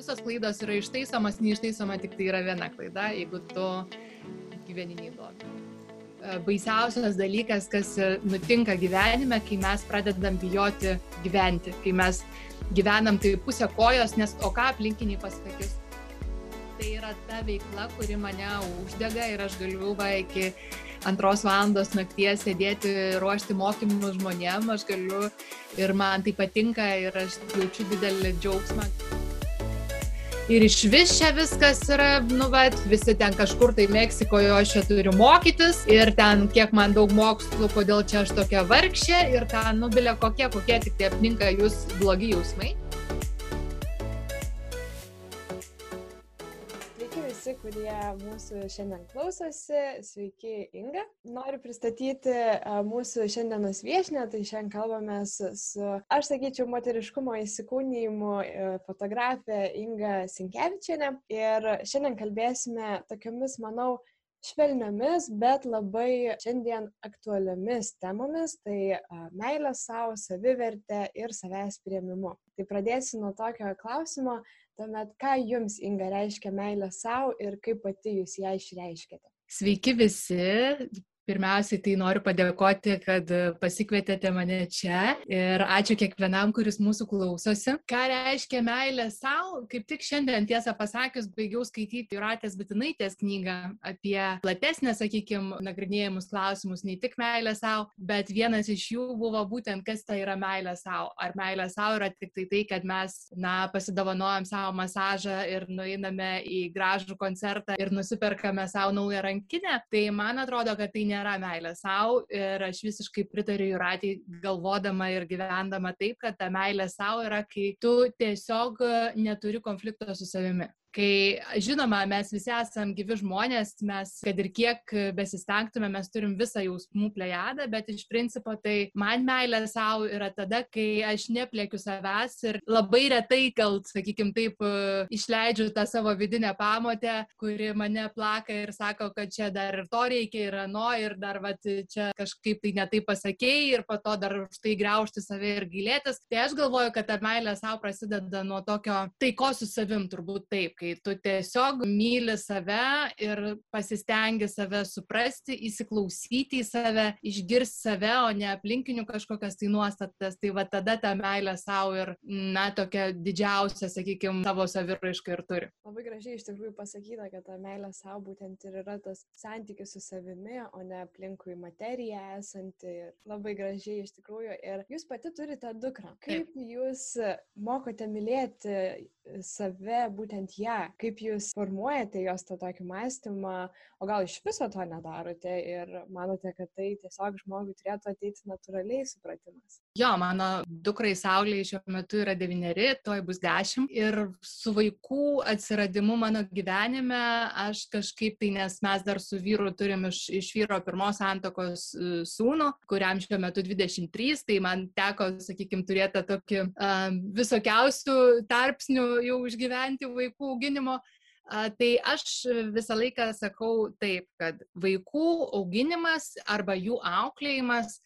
visos klaidos yra ištaisomas, neištaisoma tik tai yra viena klaida, jeigu tu gyveni neįdomi. E, baisiausias dalykas, kas nutinka gyvenime, kai mes pradedam bijoti gyventi, kai mes gyvenam tai pusę kojos, nes o ką aplinkiniai pasakys. Tai yra ta veikla, kuri mane uždega ir aš galiu va iki antros valandos nakties sėdėti, ruošti mokymus žmonėm, aš galiu ir man tai patinka ir aš jaučiu didelį džiaugsmą. Ir iš vis čia viskas yra, nu, bet visi ten kažkur tai Meksikoje, aš čia turiu mokytis ir ten kiek man daug mokslų, kodėl čia aš tokia vargšė ir ten, nu, bilė kokie, kokie tik tai apninka jūs blogi jausmai. Visi, kurie mūsų šiandien klausosi. Sveiki, Inga. Noriu pristatyti mūsų šiandienos viešinę, tai šiandien kalbame su, su aš sakyčiau, moteriškumo įsikūnymu e, fotografė Inga Sinkevičiane. Ir šiandien kalbėsime tokiomis, manau, švelniomis, bet labai šiandien aktualiomis temomis - tai meilė savo, savivertė ir savęs prieimimu. Tai pradėsiu nuo tokio klausimo, tuomet ką jums, Inga, reiškia meilė savo ir kaip pati jūs ją išreiškėte? Sveiki visi, Pirmiausiai, tai noriu padėkoti, kad pasikvietėte mane čia ir ačiū kiekvienam, kuris mūsų klausosi. Ką reiškia meilė savo? Kaip tik šiandien, tiesą pasakius, baigiau skaityti Juratės Bitinaitės knygą apie platesnę, sakykime, nagrinėjimus klausimus, ne tik meilę savo, bet vienas iš jų buvo būtent, kas tai yra meilė savo. Ar meilė savo yra tik tai tai, kad mes, na, pasidovanojam savo masažą ir nueiname į gražų koncertą ir nusiperkame savo naują rankinę. Tai man atrodo, kad tai nėra nėra meilė savo ir aš visiškai pritariu Juratį galvodama ir gyvendama taip, kad ta meilė savo yra, kai tu tiesiog neturi konflikto su savimi kai žinoma mes visi esam gyvi žmonės mes kad ir kiek besistengtume mes turim visą jausmų plejadą bet iš principo tai man meilė sau yra tada kai aš nepliekiu savęs ir labai retai gal sakykim taip išleidžiu tą savo vidinę pamotę kuri mane plaka ir sako kad čia dar ir to reikia ir ano ir dar vat čia kažkaip tai ne taip pasakei ir po to dar už tai griaužti save ir gailėtis. Tai aš galvoju kad ta meilė sau prasideda nuo tokio taikos su savim turbūt taip kai tu tiesiog myli save ir pasistengi save suprasti, įsiklausyti į save, išgirsti save, o ne aplinkinių kažkokias tai nuostatas. Tai va tada ta meilė savo ir, na, tokia didžiausia, sakykime, tavo saviraiška ir turi. Labai gražiai iš tikrųjų pasakyta, kad ta meilė savo būtent ir yra tas santykis su savimi, o ne aplinkui materija esanti. Ir labai gražiai iš tikrųjų. Ir jūs pati turite dukrą. Kaip jūs mokote mylėti save, būtent ją, kaip jūs formuojate jos tą tokį mąstymą, o gal iš viso to nedarote ir manote, kad tai tiesiog žmogui turėtų ateiti natūraliai supratimas. Jo, mano dukrai Saulė šiuo metu yra devyneri, toj bus dešimt ir su vaikų atsiradimu mano gyvenime aš kažkaip tai, nes mes dar su vyru turim iš, iš vyro pirmos santokos e, sūnų, kuriam šiuo metu 23, tai man teko, sakykime, turėti tokį um, visokiausių tarpsnių jau išgyventi vaikų auginimo. Tai aš visą laiką sakau taip, kad vaikų auginimas arba jų auklėjimas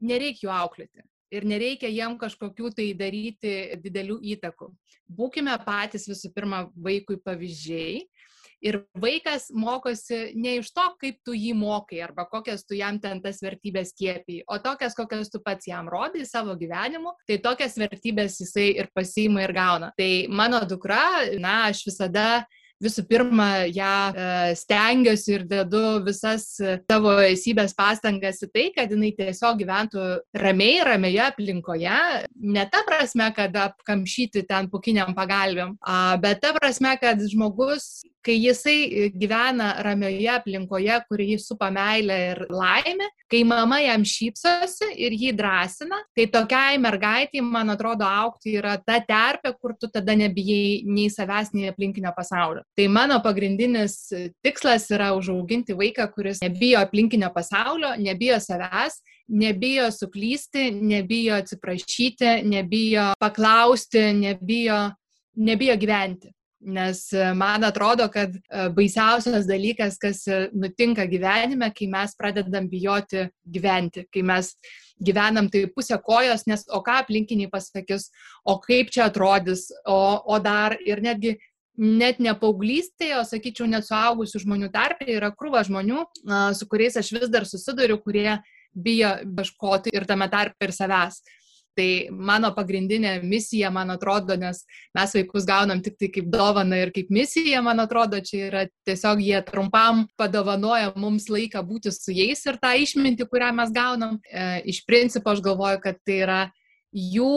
nereikia jų auklėti ir nereikia jiem kažkokių tai daryti didelių įtakų. Būkime patys visų pirma vaikui pavyzdžiai. Ir vaikas mokosi ne iš to, kaip tu jį mokai arba kokias tu jam ten tas vertybės kiepiai, o tokias, kokias tu pats jam rodai savo gyvenimu, tai tokias vertybės jisai ir pasiima ir gauna. Tai mano dukra, na, aš visada visų pirma, ją e, stengiuosi ir dedu visas tavo esybės pastangas į tai, kad jinai tiesiog gyventų ramiai, ramioje aplinkoje, ne ta prasme, kad apkamšyti ten pukiniam pagalbėm, bet ta prasme, kad žmogus kai jisai gyvena ramioje aplinkoje, kuri jį supa meilę ir laimę, kai mama jam šypsosi ir jį drąsina, tai tokiai mergaitai, man atrodo, aukti yra ta terpė, kur tu tada nebijai nei savęs, nei aplinkinio pasaulio. Tai mano pagrindinis tikslas yra užauginti vaiką, kuris nebijo aplinkinio pasaulio, nebijo savęs, nebijo suklysti, nebijo atsiprašyti, nebijo paklausti, nebijo, nebijo gyventi. Nes e, man atrodo, kad e, baisiausias dalykas, kas nutinka gyvenime, kai mes pradedam bijoti gyventi, kai mes gyvenam tai pusę kojos, nes o ką aplinkiniai pasakys, o kaip čia atrodys, o, o dar ir netgi net ne paauglystėje, o sakyčiau, net suaugusių žmonių tarpe yra krūva žmonių, su kuriais aš vis dar susiduriu, kurie bijo ieškoti ir tame tarpe ir savęs. Tai mano pagrindinė misija, man atrodo, nes mes vaikus gaunam tik tai kaip dovana ir kaip misija, man atrodo, čia yra tiesiog jie trumpam padovanoja mums laiką būti su jais ir tą išmintį, kurią mes gaunam. E, iš principo aš galvoju, kad tai yra jų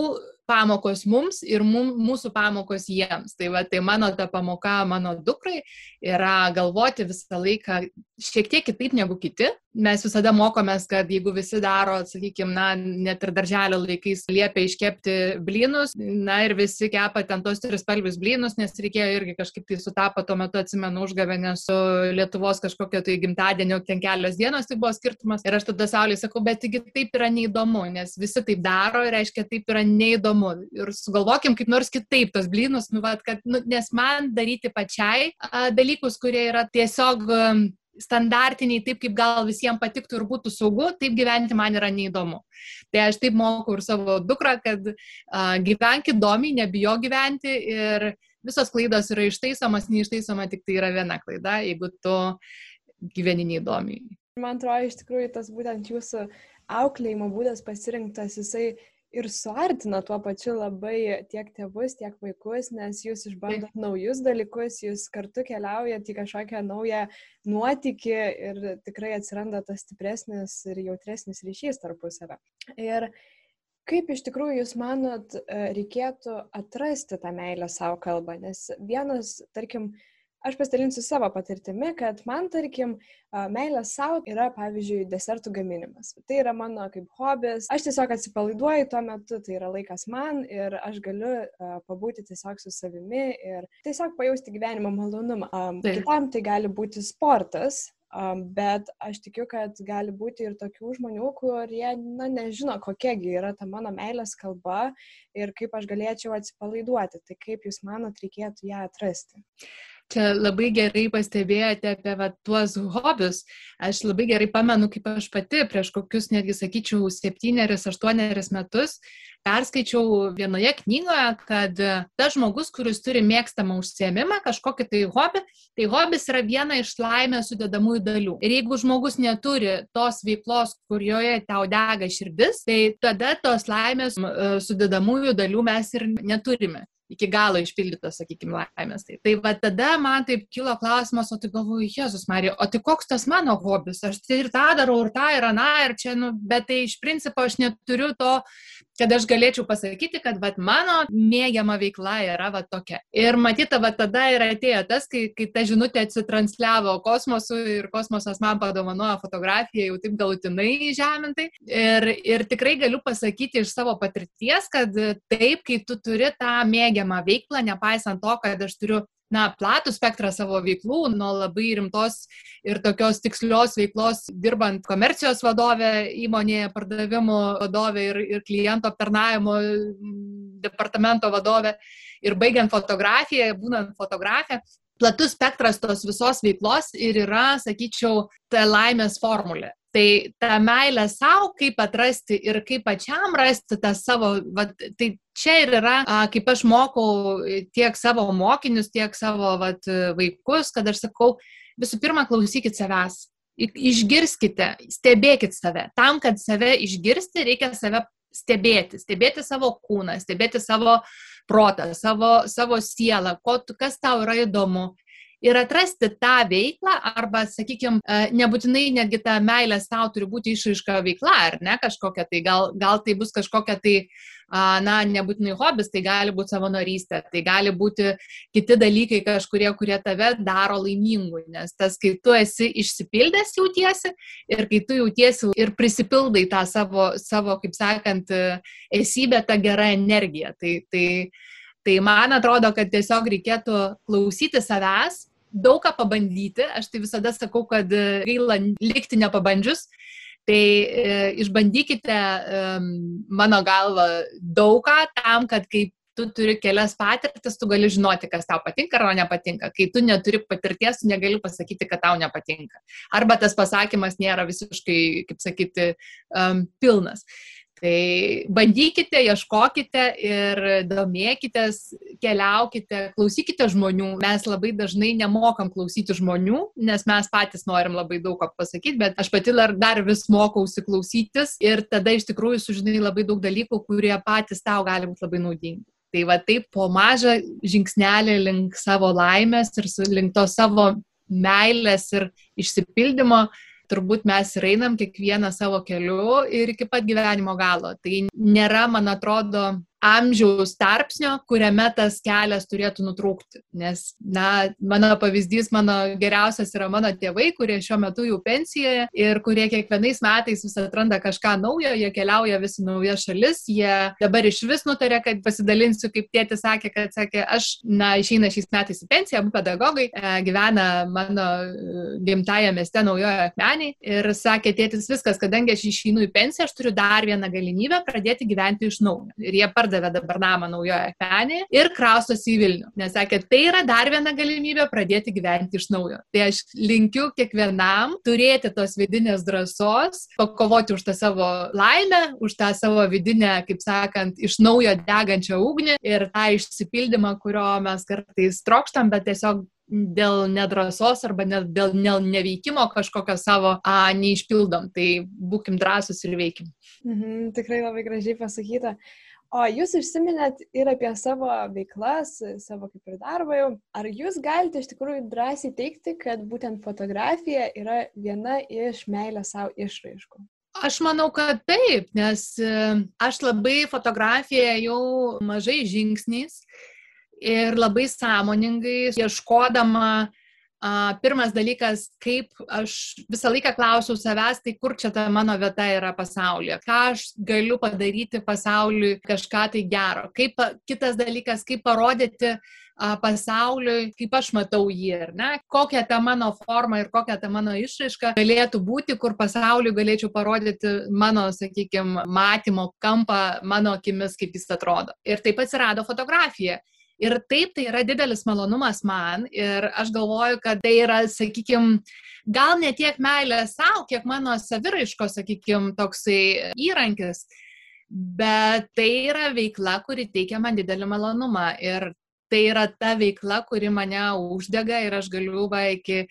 pamokos mums ir mum, mūsų pamokos jiems. Tai, va, tai mano ta pamoka mano dukrai yra galvoti visą laiką šiek tiek kitaip negu kiti. Mes visada mokomės, kad jeigu visi daro, sakykime, na, net ir darželio laikais liepia iškepti blynus, na ir visi kepa ten tos tris spalvius blynus, nes reikėjo irgi kažkaip tai sutapo, tuo metu atsimenu užgavėnę su Lietuvos kažkokio tai gimtadienio, ten kelios dienos tai buvo skirtumas. Ir aš tada Saulė sakau, bet taigi taip yra neįdomu, nes visi taip daro ir reiškia, taip yra neįdomu įdomu ir sugalvokim kaip nors kitaip tos blynus, nu, vat, kad, nu, nes man daryti pačiai a, dalykus, kurie yra tiesiog a, standartiniai, taip kaip gal visiems patiktų ir būtų saugu, taip gyventi man yra neįdomu. Tai aš taip moku ir savo dukrą, kad a, gyvenk įdomiai, nebijo gyventi ir visos klaidos yra ištaisomas, neištaisoma tik tai yra viena klaida, jeigu tu gyveni neįdomiai. Man atrodo, iš tikrųjų tas būtent jūsų auklėjimo būdas pasirinktas, jisai ir suartina tuo pačiu labai tiek tėvus, tiek vaikus, nes jūs išbandot Taip. naujus dalykus, jūs kartu keliaujate į kažkokią naują nuotykį ir tikrai atsiranda tas stipresnis ir jautresnis ryšys tarpusavę. Ir kaip iš tikrųjų jūs manot, reikėtų atrasti tą meilę savo kalbą, nes vienas, tarkim, Aš pasidalinsiu savo patirtimi, kad man, tarkim, meilė savo yra, pavyzdžiui, desertų gaminimas. Tai yra mano kaip hobis. Aš tiesiog atsipalaiduoju tuo metu, tai yra laikas man ir aš galiu pabūti tiesiog su savimi ir tiesiog pajausti gyvenimo malonumą. Um, tai. Kitam tai gali būti sportas, Um, bet aš tikiu, kad gali būti ir tokių žmonių, kurie, na, nežino, kokiagi yra ta mano meilės kalba ir kaip aš galėčiau atsipalaiduoti. Tai kaip Jūs manot, reikėtų ją atrasti? Čia labai gerai pastebėjote apie va, tuos hobius. Aš labai gerai pamenu, kaip aš pati prieš kokius, netgi sakyčiau, septynerius, aštuonerius metus perskaičiau vienoje knygoje, kad tas žmogus, kuris turi mėgstamą užsiemimą, kažkokį tai hobį, tai hobis yra viena iš laimės sudėdamųjų dalių. Ir jeigu žmogus neturi tos veiklos, kurioje tau dega širdis, tai tada tos laimės sudėdamųjų dalių mes ir neturime iki galo išpildytos, sakykime, laimės. Tai, tai va tada man taip kilo klausimas, o tai galvoju, Jėzus Marija, o tai koks tas mano hobis? Aš tai ir tą darau, ir tą, ir aną, ir čia, nu, bet tai iš principo aš neturiu to kad aš galėčiau pasakyti, kad vat, mano mėgiama veikla yra vat, tokia. Ir matyta, vat, tada ir atėjo tas, kai, kai ta žinutė atsitransliavo kosmosu ir kosmosas man padovanojo fotografiją jau taip galutinai žemintai. Ir, ir tikrai galiu pasakyti iš savo patirties, kad taip, kai tu turi tą mėgiamą veiklą, nepaisant to, kad aš turiu na, platų spektrą savo veiklų, nuo labai rimtos ir tokios tikslios veiklos, dirbant komercijos vadovė įmonėje, pardavimų vadovė ir, ir kliento aptarnavimo departamento vadovė ir baigiant fotografiją, būnant fotografė. Platus spektras tos visos veiklos ir yra, sakyčiau, ta laimės formulė. Tai ta meilė savo, kaip atrasti ir kaip pačiam rasti tą savo, va, tai čia ir yra, kaip aš mokau tiek savo mokinius, tiek savo vat, vaikus, kad aš sakau, visų pirma, klausykit savęs. Išgirskite, stebėkit save. Tam, kad save išgirsti, reikia save stebėti, stebėti savo kūną, stebėti savo protą, savo, savo sielą, ko, kas tau yra įdomu ir atrasti tą veiklą arba, sakykime, nebūtinai netgi ta meilė savo turi būti išaiška veikla ar ne kažkokia, tai gal, gal tai bus kažkokia tai, na, nebūtinai hobis, tai gali būti savanorystė, tai gali būti kiti dalykai kažkurie, kurie tave daro laimingu, nes tas, kai tu esi išsipildęs jautiesi ir kai tu jautiesi ir prisipildai tą savo, savo kaip sakant, esybę, tą gerą energiją. Tai, tai, Tai man atrodo, kad tiesiog reikėtų klausyti savęs, daug ką pabandyti. Aš tai visada sakau, kad gaila likti nepabandžius. Tai e, išbandykite, e, mano galva, daug ką tam, kad kai tu turi kelias patirtis, tu gali žinoti, kas tau patinka ar nepatinka. Kai tu neturi patirties, tu negali pasakyti, kad tau nepatinka. Arba tas pasakymas nėra visiškai, kaip sakyti, um, pilnas. Tai bandykite, ieškokite ir domėkitės, keliaukite, klausykite žmonių. Mes labai dažnai nemokam klausyti žmonių, nes mes patys norim labai daug ką pasakyti, bet aš pati dar vis mokausi klausytis ir tada iš tikrųjų sužinai labai daug dalykų, kurie patys tau gali būti labai naudingi. Tai va taip po mažą žingsnelį link savo laimės ir link to savo meilės ir išsipildymo turbūt mes ir einam kiekvieną savo keliu ir iki pat gyvenimo galo. Tai nėra, man atrodo, amžiaus tarpsnio, kuriame tas kelias turėtų nutrūkti. Nes, na, mano pavyzdys, mano geriausias yra mano tėvai, kurie šiuo metu jau pensijoje ir kurie kiekvienais metais vis atranda kažką naujo, jie keliauja vis naujas šalis, jie dabar iš vis nutarė, kad pasidalinsiu, kaip tėtis sakė, kad sakė, aš, na, išeina šiais metais į pensiją, abu pedagogai, e, gyvena mano e, gimtaja mieste naujojo akmeniai ir sakė, tėtis viskas, kadangi aš išeinu į pensiją, aš turiu dar vieną galimybę pradėti gyventi iš naujo. Ir jie pardavė dabar namą naujoje Akmenėje ir kraustosi į Vilnių. Nes sakė, tai yra dar viena galimybė pradėti gyventi iš naujo. Tai aš linkiu kiekvienam turėti tos vidinės drąsos, pakovoti už tą savo laimę, už tą savo vidinę, kaip sakant, iš naujo degančią ugnį ir tą išsipildymą, kurio mes kartais trokštam, bet tiesiog dėl nedrasos arba ne, dėl ne, neveikimo kažkokio savo a, neišpildom. Tai būkim drąsus ir veikim. Mhm, tikrai labai gražiai pasakyta. O jūs užsiminėt ir apie savo veiklas, savo kaip ir darbą jau. Ar jūs galite iš tikrųjų drąsiai teikti, kad būtent fotografija yra viena iš meilės savo išraiškų? Aš manau, kad taip, nes e, aš labai fotografiją jau mažai žingsniais ir labai sąmoningai ieškodama Pirmas dalykas, kaip aš visą laiką klausiau savęs, tai kur čia ta mano vieta yra pasaulyje, ką aš galiu padaryti pasauliui kažką tai gero. Kaip, kitas dalykas, kaip parodyti pasauliui, kaip aš matau jį, ar ne, kokia ta mano forma ir kokia ta mano išraiška galėtų būti, kur pasauliui galėčiau parodyti mano, sakykime, matymo kampą, mano akimis, kaip jis atrodo. Ir taip atsirado fotografija. Ir taip tai yra didelis malonumas man ir aš galvoju, kad tai yra, sakykime, gal ne tiek meilė savo, kiek mano saviraiško, sakykime, toksai įrankis, bet tai yra veikla, kuri teikia man didelį malonumą. Ir tai yra ta veikla, kuri mane uždega ir aš galiu va iki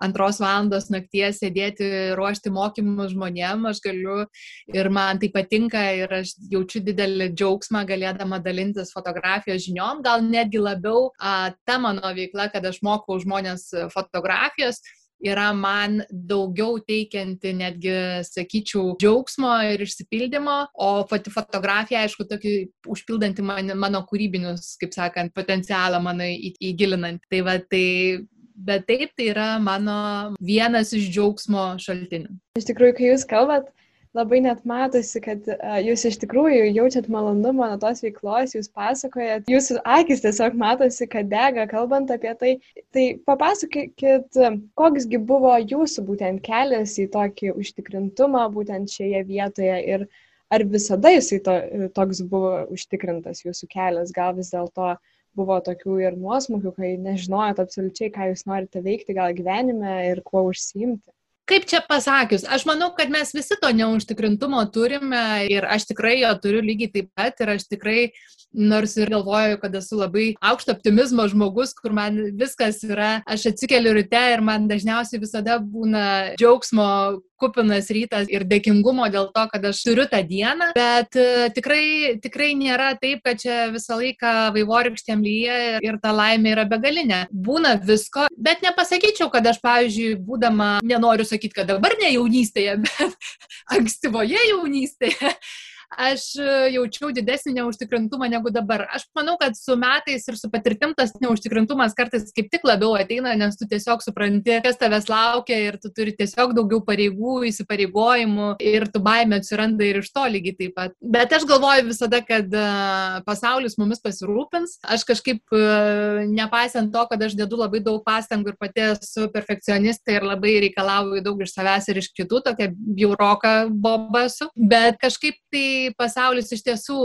antros valandos nakties sėdėti, ruošti mokymus žmonėm, aš galiu ir man tai patinka ir aš jaučiu didelį džiaugsmą galėdama dalintis fotografijos žiniom, gal netgi labiau a, ta mano veikla, kad aš mokau žmonės fotografijos yra man daugiau teikianti netgi, sakyčiau, džiaugsmo ir išsipildymo, o pati fotografija, aišku, tokį užpildanti man, mano kūrybinius, kaip sakant, potencialą mano įgilinant. Tai va, tai bet taip tai yra mano vienas iš džiaugsmo šaltinių. Iš tikrųjų, kai jūs kalbat, labai net matosi, kad uh, jūs iš tikrųjų jaučiat malonumą nuo tos veiklos, jūs pasakojat, jūsų akis tiesiog matosi, kad dega, kalbant apie tai. Tai papasakokit, koksgi buvo jūsų būtent kelias į tokį užtikrintumą būtent šioje vietoje ir ar visada jisai to, toks buvo užtikrintas jūsų kelias, gal vis dėlto buvo tokių ir nuosmukių, kai nežinojot absoliučiai, ką jūs norite veikti gal gyvenime ir kuo užsiimti kaip čia pasakius, aš manau, kad mes visi to neužtikrintumo turime ir aš tikrai jo turiu lygiai taip pat ir aš tikrai, nors ir galvoju, kad esu labai aukšto optimizmo žmogus, kur man viskas yra, aš atsikeliu ryte ir man dažniausiai visada būna džiaugsmo kupinas rytas ir dėkingumo dėl to, kad aš turiu tą dieną, bet uh, tikrai, tikrai nėra taip, kad čia visą laiką vaivorykštėm lyja ir ta laimė yra begalinė. Būna visko, bet nepasakyčiau, kad aš, pavyzdžiui, būdama, nenoriu sakyti, kad dabar ne jaunystėje, bet ankstyvoje jaunystėje aš e, jaučiau didesnį neužtikrintumą negu dabar. Aš manau, kad su metais ir su patirtim tas neužtikrintumas kartais kaip tik labiau ateina, nes tu tiesiog supranti, kas tavęs laukia ir tu turi tiesiog daugiau pareigų, įsipareigojimų ir tu baimė atsiranda ir iš to lygiai taip pat. Bet aš galvoju visada, kad e, pasaulis mumis pasirūpins. Aš kažkaip, e, nepaisant to, kad aš dedu labai daug pastangų ir pati esu perfekcionistė ir labai reikalauju daug iš savęs ir iš kitų, tokia bjauroka boba esu, bet kažkaip tai pasaulis iš tiesų,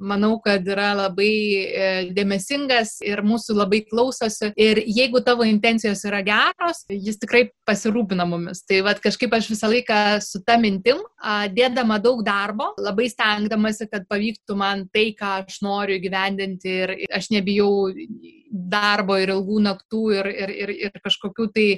manau, kad yra labai e, dėmesingas ir mūsų labai klausosi. Ir jeigu tavo intencijos yra geros, jis tikrai pasirūpina mumis. Tai vad kažkaip aš visą laiką su ta mintim, dėdama daug darbo, labai stengdamasi, kad pavyktų man tai, ką aš noriu gyvendinti ir aš nebijau darbo ir ilgų naktų ir, ir, ir, ir kažkokių tai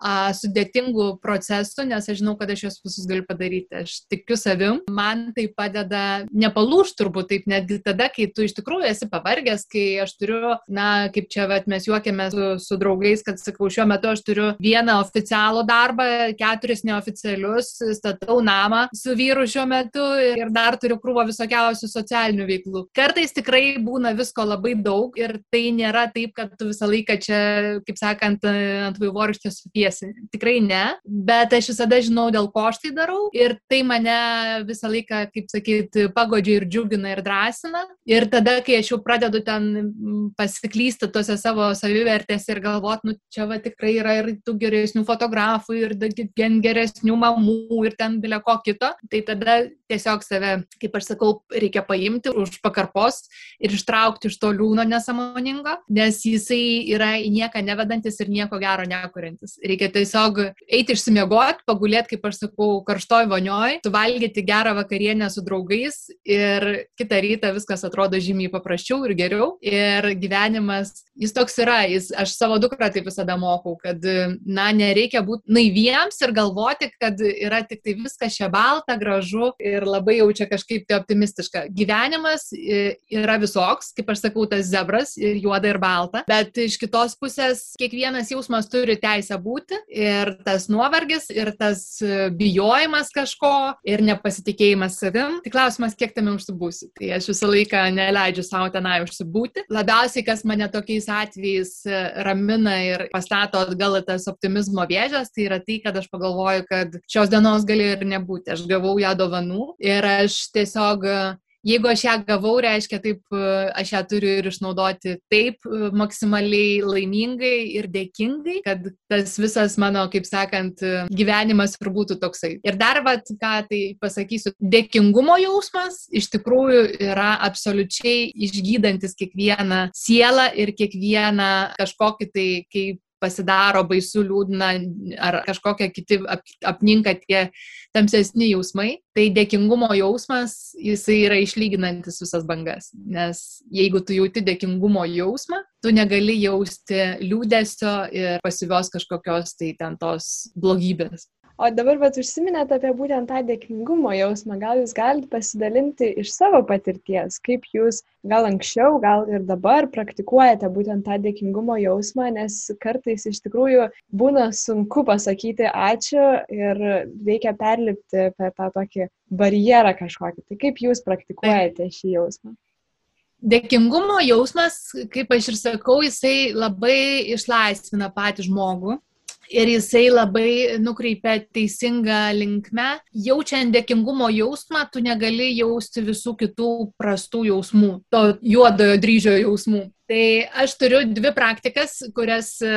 a, sudėtingų procesų, nes aš žinau, kad aš juos visus galiu padaryti. Aš tikiu savim. Man tai padeda nepalūž turbūt taip netgi tada, kai tu iš tikrųjų esi pavargęs, kai aš turiu, na, kaip čia vat, mes juokiamės su, su draugais, kad sakau, šiuo metu aš turiu vieną oficialų darbą, keturis neoficialius, statau namą su vyru šiuo metu ir dar turiu krūvą visokiausių socialinių veiklų. Kartais tikrai būna visko labai daug ir tai nėra taip, kad tu visą laiką čia, kaip sakant, ant vaivorykštės supiesi elgiesi. Tikrai ne, bet aš visada žinau, dėl ko aš tai darau ir tai mane visą laiką, kaip sakyti, pagodžia ir džiugina ir drąsina. Ir tada, kai aš jau pradedu ten pasiklysti tose savo savivertės ir galvot, nu čia va tikrai yra ir tų geresnių fotografų, ir geresnių mamų, ir ten bilė ko kito, tai tada tiesiog save, kaip aš sakau, reikia paimti už pakarpos ir ištraukti iš to liūno nesamoningo, nes jisai yra į nieką nevedantis ir nieko gero nekuriantis. Reikia reikia tiesiog eiti išsimiegoti, pagulėti, kaip aš sakau, karštoj vonioj, suvalgyti gerą vakarienę su draugais ir kitą rytą viskas atrodo žymiai paprasčiau ir geriau. Ir gyvenimas, jis toks yra, jis, aš savo dukrą taip visada mokau, kad, na, nereikia būti naiviems ir galvoti, kad yra tik tai viskas čia balta, gražu ir labai jau čia kažkaip tai optimistiška. Gyvenimas yra visoks, kaip aš sakau, tas zebras ir juoda ir balta, bet iš kitos pusės kiekvienas jausmas turi teisę būti būti ir tas nuovargis, ir tas e, bijojimas kažko, ir nepasitikėjimas savim. Tik klausimas, kiek tame užsibūsi. Tai aš visą laiką neleidžiu savo tenai užsibūti. Labiausiai, kas mane tokiais atvejais e, ramina ir pastato atgal tas optimizmo vėžės, tai yra tai, kad aš pagalvoju, kad šios dienos gali ir nebūti. Aš gavau ją dovanų ir aš tiesiog jeigu aš ją gavau, reiškia, taip aš ją turiu ir išnaudoti taip maksimaliai laimingai ir dėkingai, kad tas visas mano, kaip sakant, gyvenimas ir būtų toksai. Ir dar, vat, ką tai pasakysiu, dėkingumo jausmas iš tikrųjų yra absoliučiai išgydantis kiekvieną sielą ir kiekvieną kažkokį tai kaip pasidaro baisu, liūdna ar kažkokie kiti ap, apninka tie tamsesni jausmai, tai dėkingumo jausmas, jisai yra išlyginantis visas bangas. Nes jeigu tu jauti dėkingumo jausmą, tu negali jausti liūdėsio ir pasivios kažkokios tai ten tos blogybės. O dabar, bet užsiminėte apie būtent tą dėkingumo jausmą. Gal jūs galite pasidalinti iš savo patirties, kaip jūs gal anksčiau, gal ir dabar praktikuojate būtent tą dėkingumo jausmą, nes kartais iš tikrųjų būna sunku pasakyti ačiū ir reikia perlipti per tą tokį barjerą kažkokį. Tai kaip jūs praktikuojate šį jausmą? Dėkingumo jausmas, kaip aš ir sakau, jisai labai išlaisvina patį žmogų ir jisai labai nukreipia teisingą linkmę. Jaučiant dėkingumo jausmą, tu negali jausti visų kitų prastų jausmų, to juodojo dryžio jausmų. Tai aš turiu dvi praktikas, kurias e,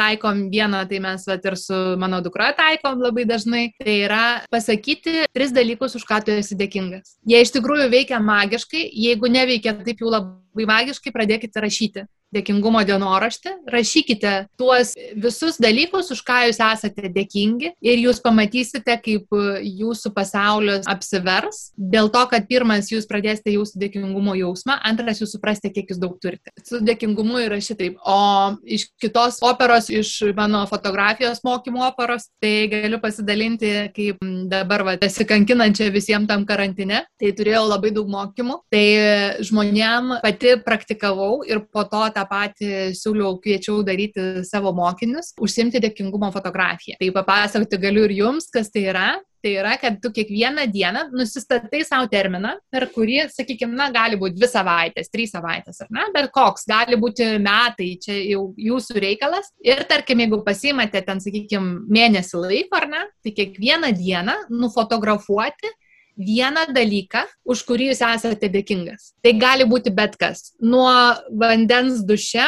taikom vieną, tai mes vat, ir su mano dukra taikom labai dažnai. Tai yra pasakyti tris dalykus, už ką tu esi dėkingas. Jie iš tikrųjų veikia magiškai, jeigu neveikia taip jau labai magiškai, pradėkite rašyti dėkingumo dienoraštį, rašykite tuos visus dalykus, už ką jūs esate dėkingi ir jūs pamatysite, kaip jūsų pasaulis apsivers. Dėl to, kad pirmas jūs pradėsite jūsų dėkingumo jausmą, antras jūs suprasite, kiek jūs daug turite. Su dėkingumu yra šitaip. O iš kitos operos, iš mano fotografijos mokymo operos, tai galiu pasidalinti, kaip dabar va, besikankinančia visiems tam karantine. Tai turėjau labai daug mokymų. Tai žmonėm pati praktikavau ir po to tą tą patį siūliau, kviečiau daryti savo mokinius, užsimti dėkingumo fotografiją. Tai papasakoti galiu ir jums, kas tai yra. Tai yra, kad tu kiekvieną dieną nusistatai savo terminą, per kurį, sakykime, na, gali būti dvi savaitės, trys savaitės, ar ne, bet koks, gali būti metai, čia jau jūsų reikalas. Ir tarkim, jeigu pasimate ten, sakykime, mėnesį laiko, ar ne, tai kiekvieną dieną nufotografuoti vieną dalyką, už kurį jūs esate dėkingas. Tai gali būti bet kas. Nuo vandens duše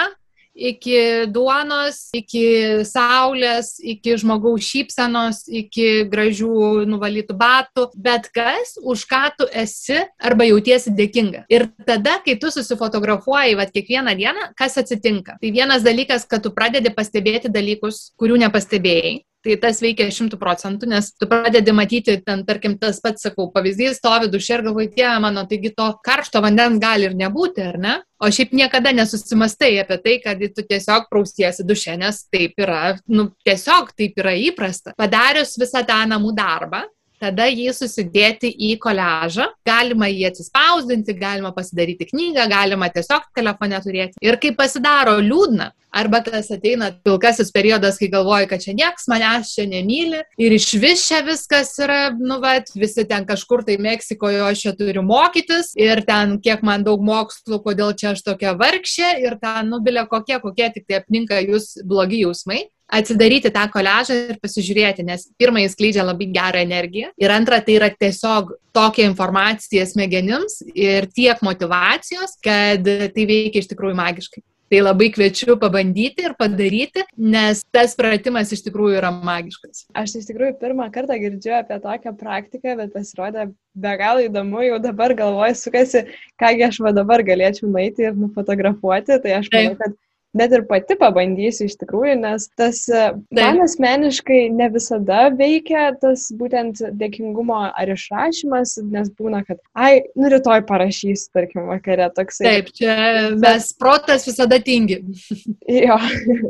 iki duonos, iki saulės, iki žmogaus šypsenos, iki gražių nuvalytų batų, bet kas, už ką tu esi arba jautiesi dėkinga. Ir tada, kai tu susifotografuoji vat, kiekvieną dieną, kas atsitinka? Tai vienas dalykas, kad tu pradedi pastebėti dalykus, kurių nepastebėjai. Tai tas veikia šimtų procentų, nes tu pradedi matyti, ten, tarkim, tas pats, sakau, pavyzdys, stovi dušė ir galvoji, tie mano, taigi to karšto vandens gali ir nebūti, ar ne? O šiaip niekada nesusimastai apie tai, kad tu tiesiog praustiesi dušė, nes taip yra, nu, tiesiog taip yra įprasta. Padarius visą tą namų darbą, tada jį susidėti į koležą. Galima jį atsispausdinti, galima pasidaryti knygą, galima tiesiog telefone turėti. Ir kai pasidaro liūdna, arba tas ateina pilkasis periodas, kai galvoji, kad čia nieks manęs čia nemyli ir iš vis čia viskas yra, nu, vat, visi ten kažkur tai Meksikoje aš čia turiu mokytis ir ten kiek man daug mokslų, kodėl čia aš tokia vargšė ir ten, nu, bilė kokie, kokie tik tai apninka jūs blogi jausmai atsidaryti tą koležą ir pasižiūrėti, nes pirmą jis skleidžia labai gerą energiją ir antra tai yra tiesiog tokia informacija smegenims ir tiek motivacijos, kad tai veikia iš tikrųjų magiškai. Tai labai kviečiu pabandyti ir padaryti, nes tas pratimas iš tikrųjų yra magiškas. Aš iš tikrųjų pirmą kartą girdžiu apie tokią praktiką, bet pasirodė be galo įdomu, jau dabar galvoju, sukasi, kągi aš va dabar galėčiau nueiti ir nufotografuoti, tai aš manau, kad net ir pati pabandysiu iš tikrųjų, nes tas e, Taip. man asmeniškai ne visada veikia tas būtent dėkingumo ar išrašymas, nes būna, kad, ai, nu rytoj parašysiu, tarkim, vakare toksai. Taip, čia mes protas visada tingi. jo,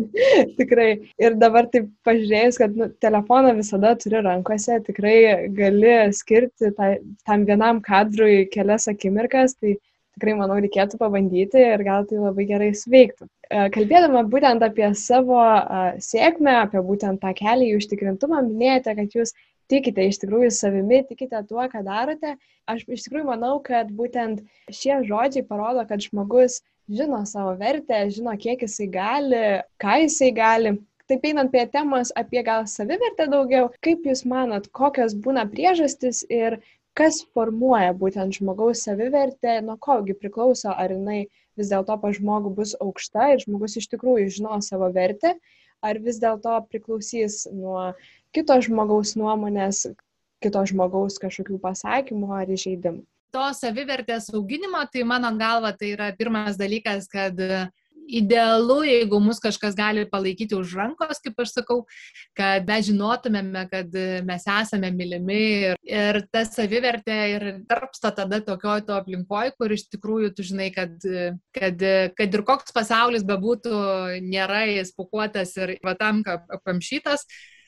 tikrai. Ir dabar taip pažiūrėjus, kad nu, telefoną visada turi rankose, tikrai gali skirti tai, tam vienam kadrui kelias akimirkas, tai tikrai, manau, reikėtų pabandyti ir gal tai labai gerai sveiktų. E, kalbėdama būtent apie savo sėkmę, apie būtent tą kelią į užtikrintumą, minėjote, kad jūs tikite iš tikrųjų savimi, tikite tuo, ką darote. Aš iš tikrųjų manau, kad būtent šie žodžiai parodo, kad žmogus žino savo vertę, žino, kiek jisai gali, ką jisai gali. Taip einant prie temos apie gal savivertę daugiau, kaip Jūs manot, kokios būna priežastis ir kas formuoja būtent žmogaus savivertę, nuo kogi priklauso, ar jinai vis dėlto pa žmogų bus aukšta ir žmogus iš tikrųjų žino savo vertę, ar vis dėlto priklausys nuo kito žmogaus nuomonės, kito žmogaus kažkokių pasakymų ar įžeidimų. To savivertės auginimo, tai mano galva, tai yra pirmas dalykas, kad idealu, jeigu mus kažkas gali palaikyti už rankos, kaip aš sakau, kad mes žinotumėme, kad mes esame mylimi ir, ir ta savivertė ir tarpsta tada tokio to aplinkoje, kur iš tikrųjų tu žinai, kad, kad, kad ir koks pasaulis bebūtų, nėra jis pukuotas ir vatam apkamšytas,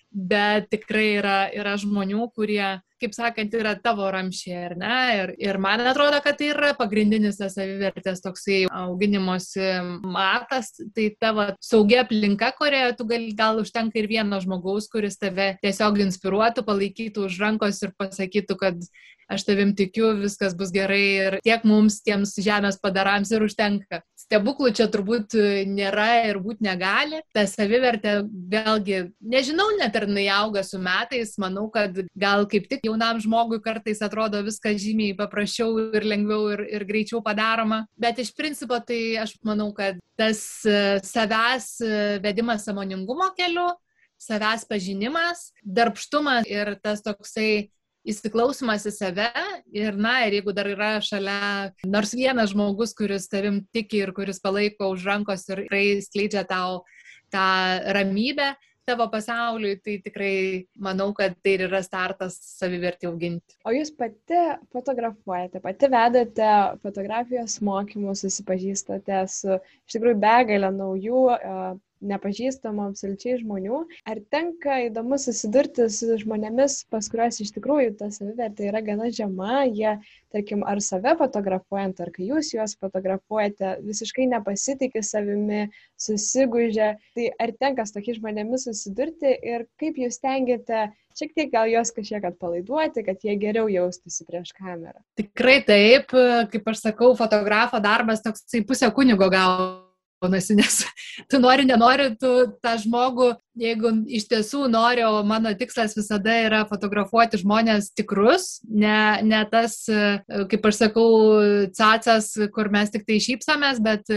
bet tikrai yra, yra žmonių, kurie kaip sakant, yra tavo ramšiai, ar ne? Ir, ir man atrodo, kad tai yra pagrindinis tas savivertės toksai auginimosi matas, tai tavo saugia aplinka, kurioje tu gali, gal užtenka ir vieno žmogaus, kuris tave tiesiog inspiruotų, palaikytų už rankos ir pasakytų, kad aš tavim tikiu, viskas bus gerai ir tiek mums, tiems žemės padarams ir užtenka. Stebuklų čia turbūt nėra ir būti negali. Ta savivertė, vėlgi, nežinau, net ar jinai auga su metais, manau, kad gal kaip tik jaunam žmogui kartais atrodo viskas žymiai paprasčiau ir lengviau ir, ir greičiau padaroma. Bet iš principo tai aš manau, kad tas e, savęs e, vedimas samoningumo keliu, savęs pažinimas, darbštumas ir tas toksai įsiklausimas į save ir, na, ir jeigu dar yra šalia nors vienas žmogus, kuris tavim tiki ir kuris palaiko už rankos ir tikrai skleidžia tau tą ramybę, tavo pasauliui, tai tikrai manau, kad tai ir yra startas savivertį auginti. O jūs pati fotografuojate, pati vedate fotografijos mokymus, susipažįstate su iš tikrųjų begalę naujų nepažįstamų absoliučiai žmonių. Ar tenka įdomu susidurti su žmonėmis, pas kuriuos iš tikrųjų ta savivertė yra gana žema, jie, tarkim, ar save fotografuojant, ar kai jūs juos fotografuojate, visiškai nepasitikė savimi, susigūžia. Tai ar tenka su tokiais žmonėmis susidurti ir kaip jūs tengiate šiek tiek gal juos kažkiek atpalaiduoti, kad jie geriau jaustųsi prieš kamerą? Tikrai taip, kaip aš sakau, fotografo darbas toks pusė kunigo gal gaunasi, nes tu nori, nenori, tu tą žmogų, jeigu iš tiesų nori, o mano tikslas visada yra fotografuoti žmonės tikrus, ne, ne tas, kaip aš sakau, cacas, kur mes tik tai šypsomės, bet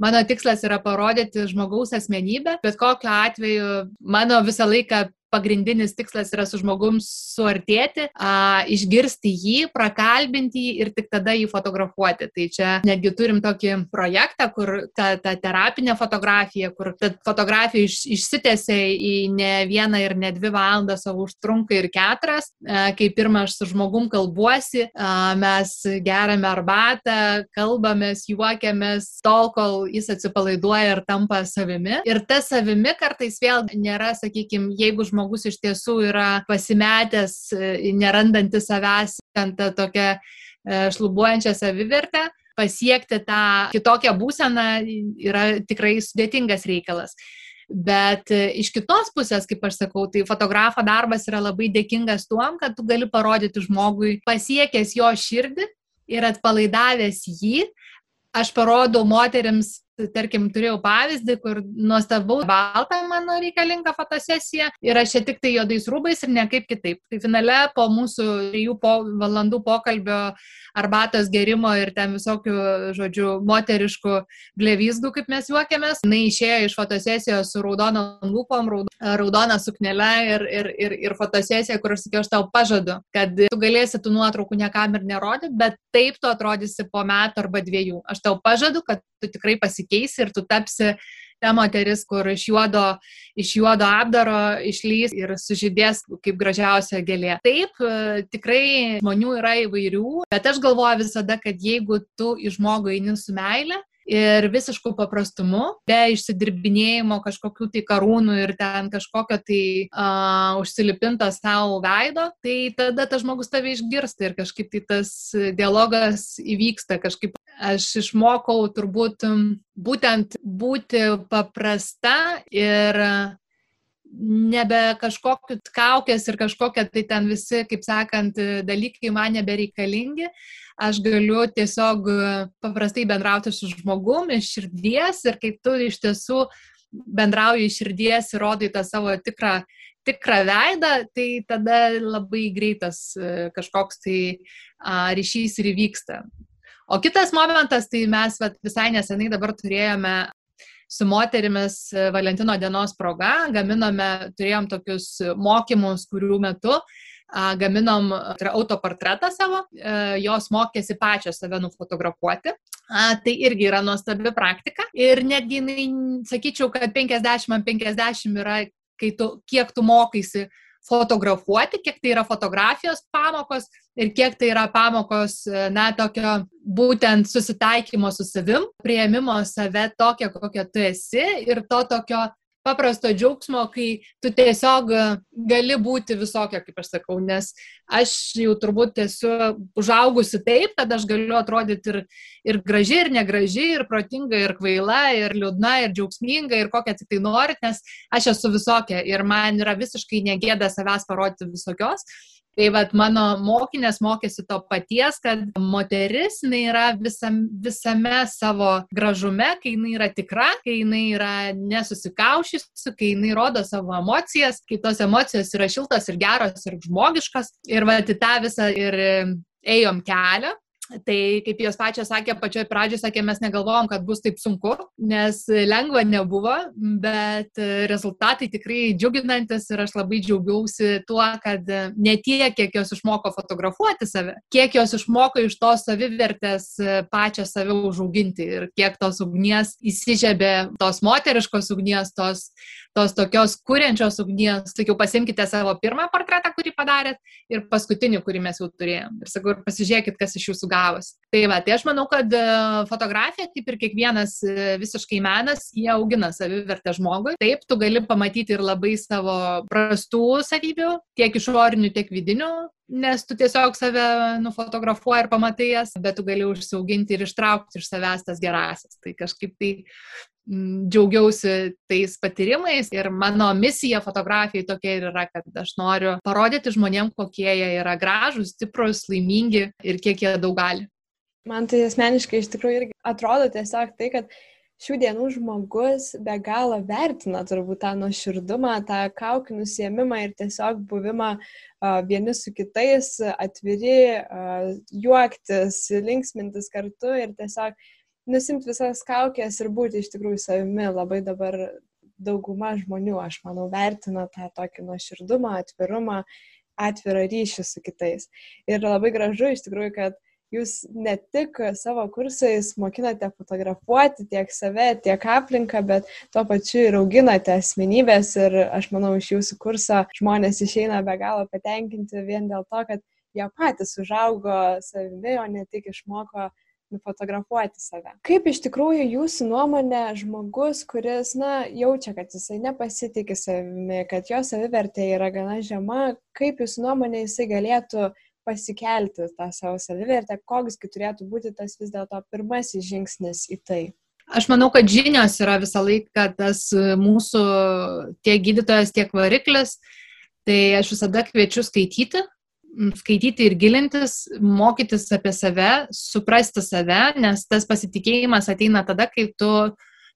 mano tikslas yra parodyti žmogaus asmenybę. Bet kokiu atveju mano visą laiką pagrindinis tikslas yra su žmogum suartėti, a, išgirsti jį, prakalbinti jį ir tik tada jį fotografuoti. Tai čia netgi turim tokį projektą, kur ta, ta terapinė fotografija, kur ta fotografija iš, išsitėsia į ne vieną ir ne dvi valandas, o užtrunka ir keturias. A, kai pirmą aš su žmogum kalbuosi, a, mes geriame arbatą, kalbamės, juokiamės, tol, kol jis atsipalaiduoja ir tampa savimi. Ir ta savimi kartais vėl nėra, sakykime, jeigu žmogus žmogus iš tiesų yra pasimetęs, e, nerandantis savęs, ant tą tokią e, šlubuojančią savivertę, pasiekti tą kitokią būseną yra tikrai sudėtingas reikalas. Bet e, iš kitos pusės, kaip aš sakau, tai fotografo darbas yra labai dėkingas tuom, kad tu gali parodyti žmogui pasiekęs jo širdį ir atpalaidavęs jį. Aš parodau moteriams tarkim, turėjau pavyzdį, kur nuostabau baltą mano reikalinga fotosesija ir aš čia tik tai juodais rūbais ir niekaip kitaip. Tai finale po mūsų trijų po, valandų pokalbio arbatos gerimo ir ten visokių, žodžiu, moteriškų glevysgų, kaip mes juokiamės, jinai išėjo iš fotosesijos su raudonom lūpom, raudona suknelė ir, ir, ir, ir fotosesija, kur aš sakiau, aš tau pažadu, kad tu galėsi tų nuotraukų niekam ir nerodyti, bet taip tu atrodysi po metų arba dviejų. Aš tau pažadu, kad tu tikrai pasikeisi ir tu tapsi ta moteris, kur iš juodo, iš juodo apdaro išlys ir sužydės kaip gražiausia gėlė. Taip, e, tikrai žmonių yra įvairių, bet aš galvoju visada, kad jeigu tu į žmogų eini su meile, ir visišku paprastumu, be išsidirbinėjimo kažkokių tai karūnų ir ten kažkokio tai uh, užsilipinto savo veido, tai tada tas žmogus tave išgirsta ir kažkaip tai tas dialogas įvyksta, kažkaip aš išmokau turbūt būtent būti paprasta ir nebe kažkokiu kaukės ir kažkokie tai ten visi, kaip sakant, dalykai man nebereikalingi. Aš galiu tiesiog paprastai bendrauti su žmogum iš širdies ir kai tu iš tiesų bendrauji iš širdies ir rodai tą savo tikrą, tikrą veidą, tai tada labai greitas kažkoks tai ryšys ir įvyksta. O kitas momentas, tai mes vat, visai nesenai dabar turėjome su moterimis e, Valentino dienos proga, gaminome, turėjom tokius mokymus, kurių metu gaminom tai autoportretą savo, e, jos mokėsi pačios save nufotografuoti. Tai irgi yra nuostabi praktika. Ir netgi, sakyčiau, kad 50 ant 50 yra, tu, kiek tu mokaisi fotografuoti, kiek tai yra fotografijos pamokos ir kiek tai yra pamokos, na, tokio būtent susitaikymo su savim, prieimimo save tokia, kokia tu esi ir to tokio paprasto džiaugsmo, kai tu tiesiog e, gali būti visokia, kaip aš sakau, nes aš jau turbūt esu užaugusi taip, kad aš galiu atrodyti ir, ir graži, ir negraži, ir protinga, ir kvaila, ir liūdna, ir džiaugsminga, ir kokią tik tai norit, nes aš esu visokia ir man yra visiškai negėda savęs parodyti visokios. Tai vad mano mokinės mokėsi to paties, kad moteris jinai yra visam, visame savo gražume, kai jinai yra tikra, kai jinai yra nesusikaušysi, kai jinai rodo savo emocijas, kai tos emocijos yra šiltos ir geros ir žmogiškos. Ir vad į tą visą ir ėjom kelią. Tai kaip jos pačios sakė, pačioje pradžioje sakė, mes negalvojom, kad bus taip sunku, nes lengva nebuvo, bet rezultatai tikrai džiuginantis ir aš labai džiaugiausi tuo, kad ne tiek, kiek jos išmoko fotografuoti save, kiek jos išmoko iš tos savivertės pačią save užauginti ir kiek tos ugnies įsižiebė, tos moteriškos ugnies, tos, tos tokios kuriančios ugnies. Sakiau, pasimkite savo pirmą portretą, kurį padarėt ir paskutinį, kurį mes jau turėjom. Ir sakau, ir pasižiūrėkit, kas iš jūsų gavos. Tai va, tai aš manau, kad e, fotografija, kaip ir kiekvienas e, visiškai menas, jie augina savivertę žmogui. Taip, tu gali pamatyti ir labai savo prastų savybių, tiek išorinių, tiek vidinių, nes tu tiesiog save nufotografuoji ir pamatai jas, bet tu gali užsiauginti ir ištraukti iš savęs tas gerasias. Tai kažkaip tai džiaugiausi tais patyrimais ir mano misija fotografijai tokia ir yra, kad aš noriu parodyti žmonėm, kokie jie yra gražūs, stiprus, laimingi ir kiek jie daug gali. Man tai asmeniškai iš tikrųjų irgi atrodo tiesiog tai, kad šių dienų žmogus be galo vertina turbūt tą nuoširdumą, tą kaukį nusiemimą ir tiesiog buvimą vieni su kitais, atviri, juoktis, linksmintis kartu ir tiesiog nusimti visas kaukės ir būti iš tikrųjų savimi. Labai dabar dauguma žmonių, aš manau, vertina tą tokį nuoširdumą, atvirumą, atvirą ryšį su kitais. Ir labai gražu iš tikrųjų, kad jūs ne tik savo kursais mokinate fotografuoti tiek save, tiek aplinką, bet tuo pačiu ir auginate asmenybės ir aš manau, iš jūsų kurso žmonės išeina be galo patenkinti vien dėl to, kad jie patys užaugo savimi, o ne tik išmoko nufotografuoti save. Kaip iš tikrųjų jūsų nuomonė žmogus, kuris, na, jaučia, kad jisai nepasitikė savimi, kad jo savivertė yra gana žema, kaip jūsų nuomonė jisai galėtų pasikelti tą savo savivertę, koksgi turėtų būti tas vis dėlto pirmasis žingsnis į tai? Aš manau, kad žinios yra visą laiką tas mūsų tiek gydytojas, tiek variklis. Tai aš visada kviečiu skaityti, skaityti ir gilintis, mokytis apie save, suprasti save, nes tas pasitikėjimas ateina tada, kai tu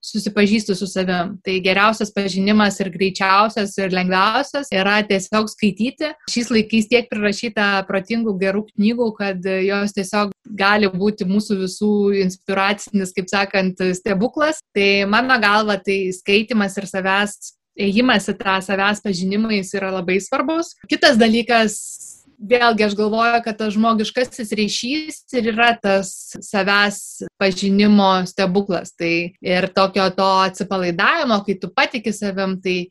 susipažįsti su savim. Tai geriausias pažinimas ir greičiausias ir lengviausias yra tiesiog skaityti. Šiais laikais tiek prirašyta protingų gerų knygų, kad jos tiesiog gali būti mūsų visų inspiracinis, kaip sakant, stebuklas. Tai mano galva, tai skaitimas ir savęs ėjimas į tą savęs pažinimą jis yra labai svarbus. Kitas dalykas vėlgi aš galvoju, kad tas žmogiškasis ryšys ir yra tas savęs pažinimo stebuklas. Tai ir tokio to atsipalaidavimo, kai tu patiki savim, tai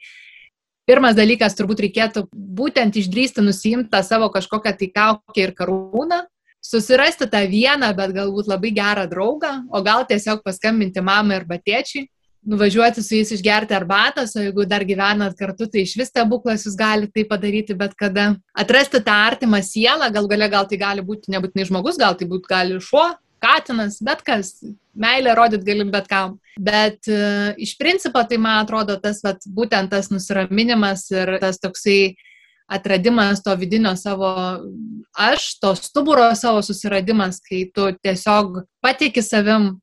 pirmas dalykas turbūt reikėtų būtent išdrysti nusimti tą savo kažkokią tai kaukę ir karūną, susirasti tą vieną, bet galbūt labai gerą draugą, o gal tiesiog paskambinti mamai arba tėčiui nuvažiuoti su jais išgerti arbatos, o jeigu dar gyvenat kartu, tai iš vis stebuklas jūs galite tai padaryti bet kada. Atrasti tą artimą sielą, gal galia gal tai gali būti nebūtinai žmogus, gal tai būtų gali šuo, katinas, bet kas. Meilę rodyt galim bet kam. Bet uh, iš principo tai man atrodo tas, vat, būtent tas nusiraminimas ir tas toksai atradimas to vidinio savo aš, to stuburo savo susiradimas, kai tu tiesiog pateiki savim,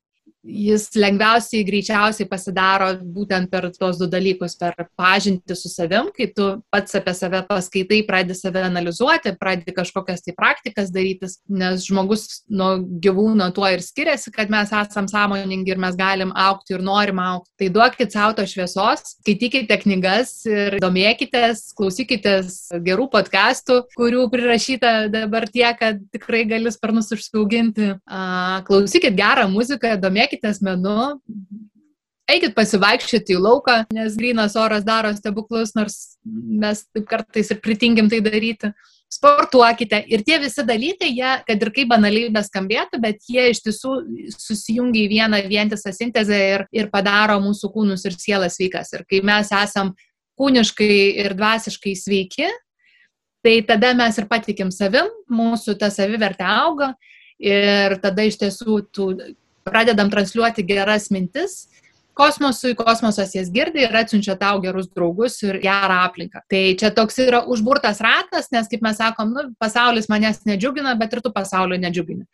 jis lengviausiai, greičiausiai pasidaro būtent per tuos du dalykus, per pažinti su savim, kai tu pats apie save paskaitai, pradedi save analizuoti, pradedi kažkokias tai praktikas darytis, nes žmogus nuo gyvūno tuo ir skiriasi, kad mes esam sąmoningi ir mes galim aukti ir norim aukti. Tai duokit savo to šviesos, skaitykite knygas ir domėkitės, klausykitės gerų podcastų, kurių prirašyta dabar tiek, kad tikrai gali sparnus užsiauginti. Klausykit gerą muziką, domėkitės domėkitės menu, eikit pasivaikščioti į lauką, nes grynas oras daro stebuklus, nors mes taip kartais ir pritingim tai daryti. Sportuokite ir tie visi dalykai, jie, kad ir kaip banaliai beskambėtų, bet jie iš tiesų susijungia į vieną vientisą sintezę ir, ir padaro mūsų kūnus ir sielą sveikas. Ir kai mes esam kūniškai ir dvasiškai sveiki, tai tada mes ir patikim savim, mūsų ta savivertė auga ir tada iš tiesų tų pradedam transliuoti geras mintis kosmosui, kosmosas jas girdi ir atsiunčia tau gerus draugus ir gerą aplinką. Tai čia toks yra užburtas ratas, nes, kaip mes sakom, nu, pasaulis manęs nedžiugina, bet ir tu pasaulio nedžiugini.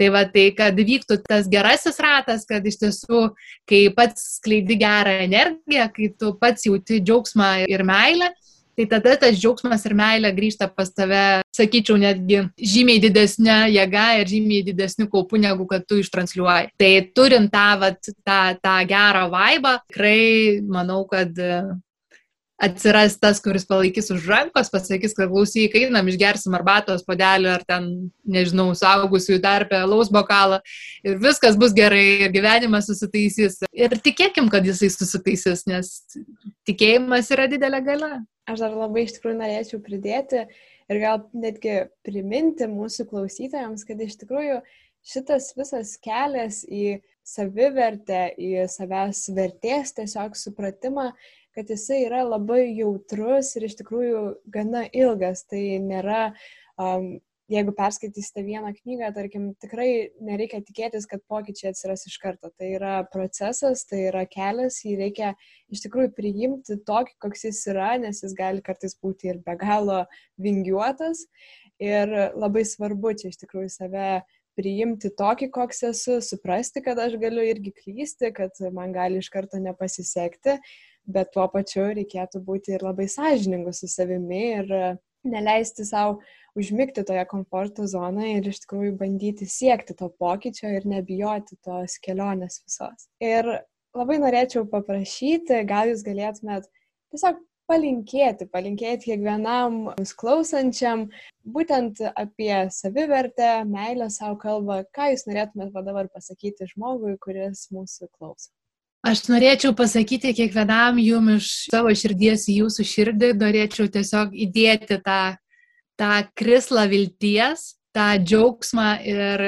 Tai va, tai kad vyktų tas gerasis ratas, kad iš tiesų, kai pats skleidi gerą energiją, kai tu pats jauti džiaugsmą ir meilę, tai tada tas džiaugsmas ir meilė grįžta pas tave, sakyčiau, netgi žymiai didesnė jėga ir žymiai didesnių kaupų, negu kad tu ištransliuoji. Tai turint tą, vat, tą, tą gerą vaibą, tikrai manau, kad atsiras tas, kuris palaikys už rankos, pasakys, kad klausyk, einam, išgersim arbatos podelį ar ten, nežinau, saugusiųjų tarpę, laus bokalą ir viskas bus gerai ir gyvenimas susitaisys. Ir tikėkim, kad jisai susitaisys, nes tikėjimas yra didelė gale. Aš dar labai iš tikrųjų norėčiau pridėti ir gal netgi priminti mūsų klausytojams, kad iš tikrųjų šitas visas kelias į savivertę, į savęs vertės tiesiog supratimą kad jisai yra labai jautrus ir iš tikrųjų gana ilgas. Tai nėra, um, jeigu perskaitysite vieną knygą, tarkim, tikrai nereikia tikėtis, kad pokyčiai atsiras iš karto. Tai yra procesas, tai yra kelias, jį reikia iš tikrųjų priimti tokį, koks jis yra, nes jis gali kartais būti ir be galo vingiuotas. Ir labai svarbu čia iš tikrųjų save priimti tokį, koks esu, suprasti, kad aš galiu irgi klysti, kad man gali iš karto nepasisekti, bet tuo pačiu reikėtų būti ir labai sąžiningu su savimi ir neleisti savo užmigti toje komforto zonoje ir iš tikrųjų bandyti siekti to pokyčio ir nebijoti tos kelionės visos. Ir labai norėčiau paprašyti, gal jūs galėtumėt tiesiog palinkėti, palinkėti kiekvienam klausančiam, būtent apie savivertę, meilę savo kalbą, ką jūs norėtumėt dabar pasakyti žmogui, kuris mūsų klauso. Aš norėčiau pasakyti kiekvienam jum iš savo širdies į jūsų širdį, norėčiau tiesiog įdėti tą, tą krislą vilties, tą džiaugsmą ir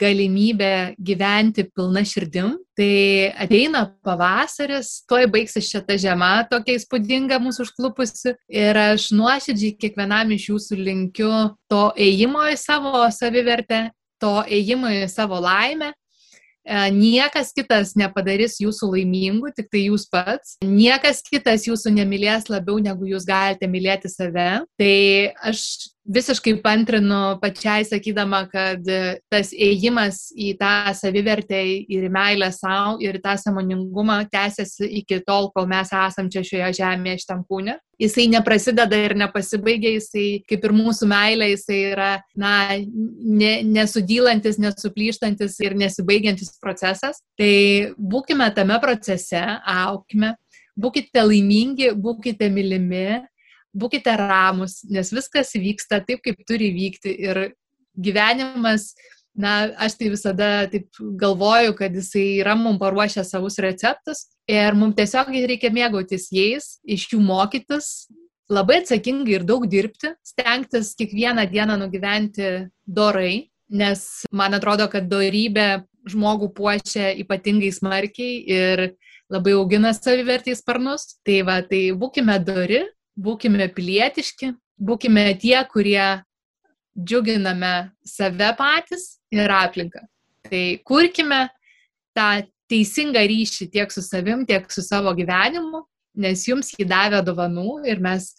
galimybę gyventi pilna širdim. Tai ateina pavasaris, tuoj baigsis šita žiema tokia įspūdinga mūsų užklupusi ir aš nuoširdžiai kiekvienam iš jūsų linkiu to ėjimo į savo savivertę, to ėjimo į savo laimę niekas kitas nepadarys jūsų laimingų, tik tai jūs pats. Niekas kitas jūsų nemylės labiau, negu jūs galite mylėti save. Tai aš visiškai pantrinu pačiai sakydama, kad tas ėjimas į tą savivertę ir meilę savo ir tą samoningumą tęsiasi iki tol, kol mes esam čia šioje žemėje šitam kūne. Jisai neprasideda ir nepasibaigia, jisai kaip ir mūsų meilė, jisai yra, na, ne, nesudylantis, nesuplyštantis ir nesibaigiantis procesas. Tai būkime tame procese, aukime, būkite laimingi, būkite mylimi būkite ramus, nes viskas vyksta taip, kaip turi vykti ir gyvenimas, na, aš tai visada taip galvoju, kad jisai yra mums paruošę savus receptus ir mums tiesiog reikia mėgautis jais, iš jų mokytis, labai atsakingai ir daug dirbti, stengtis kiekvieną dieną nugyventi dorai, nes man atrodo, kad dorybė žmogų puošia ypatingai smarkiai ir labai augina savivertį sparnus. Tai va, tai būkime dori, būkime pilietiški, būkime tie, kurie džiuginame save patys ir aplinką. Tai kurkime tą teisingą ryšį tiek su savim, tiek su savo gyvenimu, nes jums jį davė dovanų ir mes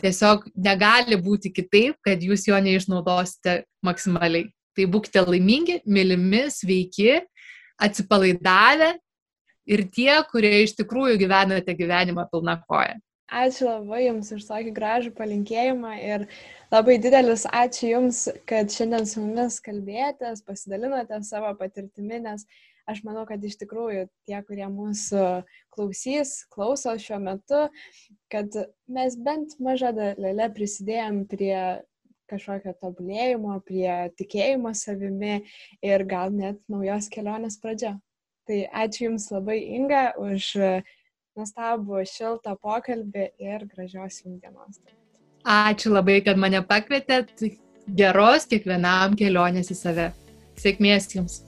tiesiog negali būti kitaip, kad jūs jo neišnaudosite maksimaliai. Tai būkite laimingi, mylimi, sveiki, atsipalaidavę ir tie, kurie iš tikrųjų gyvenate gyvenimą pilna koja. Ačiū labai Jums už tokį gražų palinkėjimą ir labai didelis ačiū Jums, kad šiandien su mumis kalbėtės, pasidalinote savo patirtimi, nes aš manau, kad iš tikrųjų tie, kurie mūsų klausys, klauso šiuo metu, kad mes bent mažą dalelę prisidėjom prie kažkokio tobulėjimo, prie tikėjimo savimi ir gal net naujos kelionės pradžia. Tai ačiū Jums labai Inga už nuostabų šiltą pokalbį ir gražios jums dienos. Ačiū labai, kad mane pakvietėt. Geros kiekvienam kelionės į save. Sėkmės jums.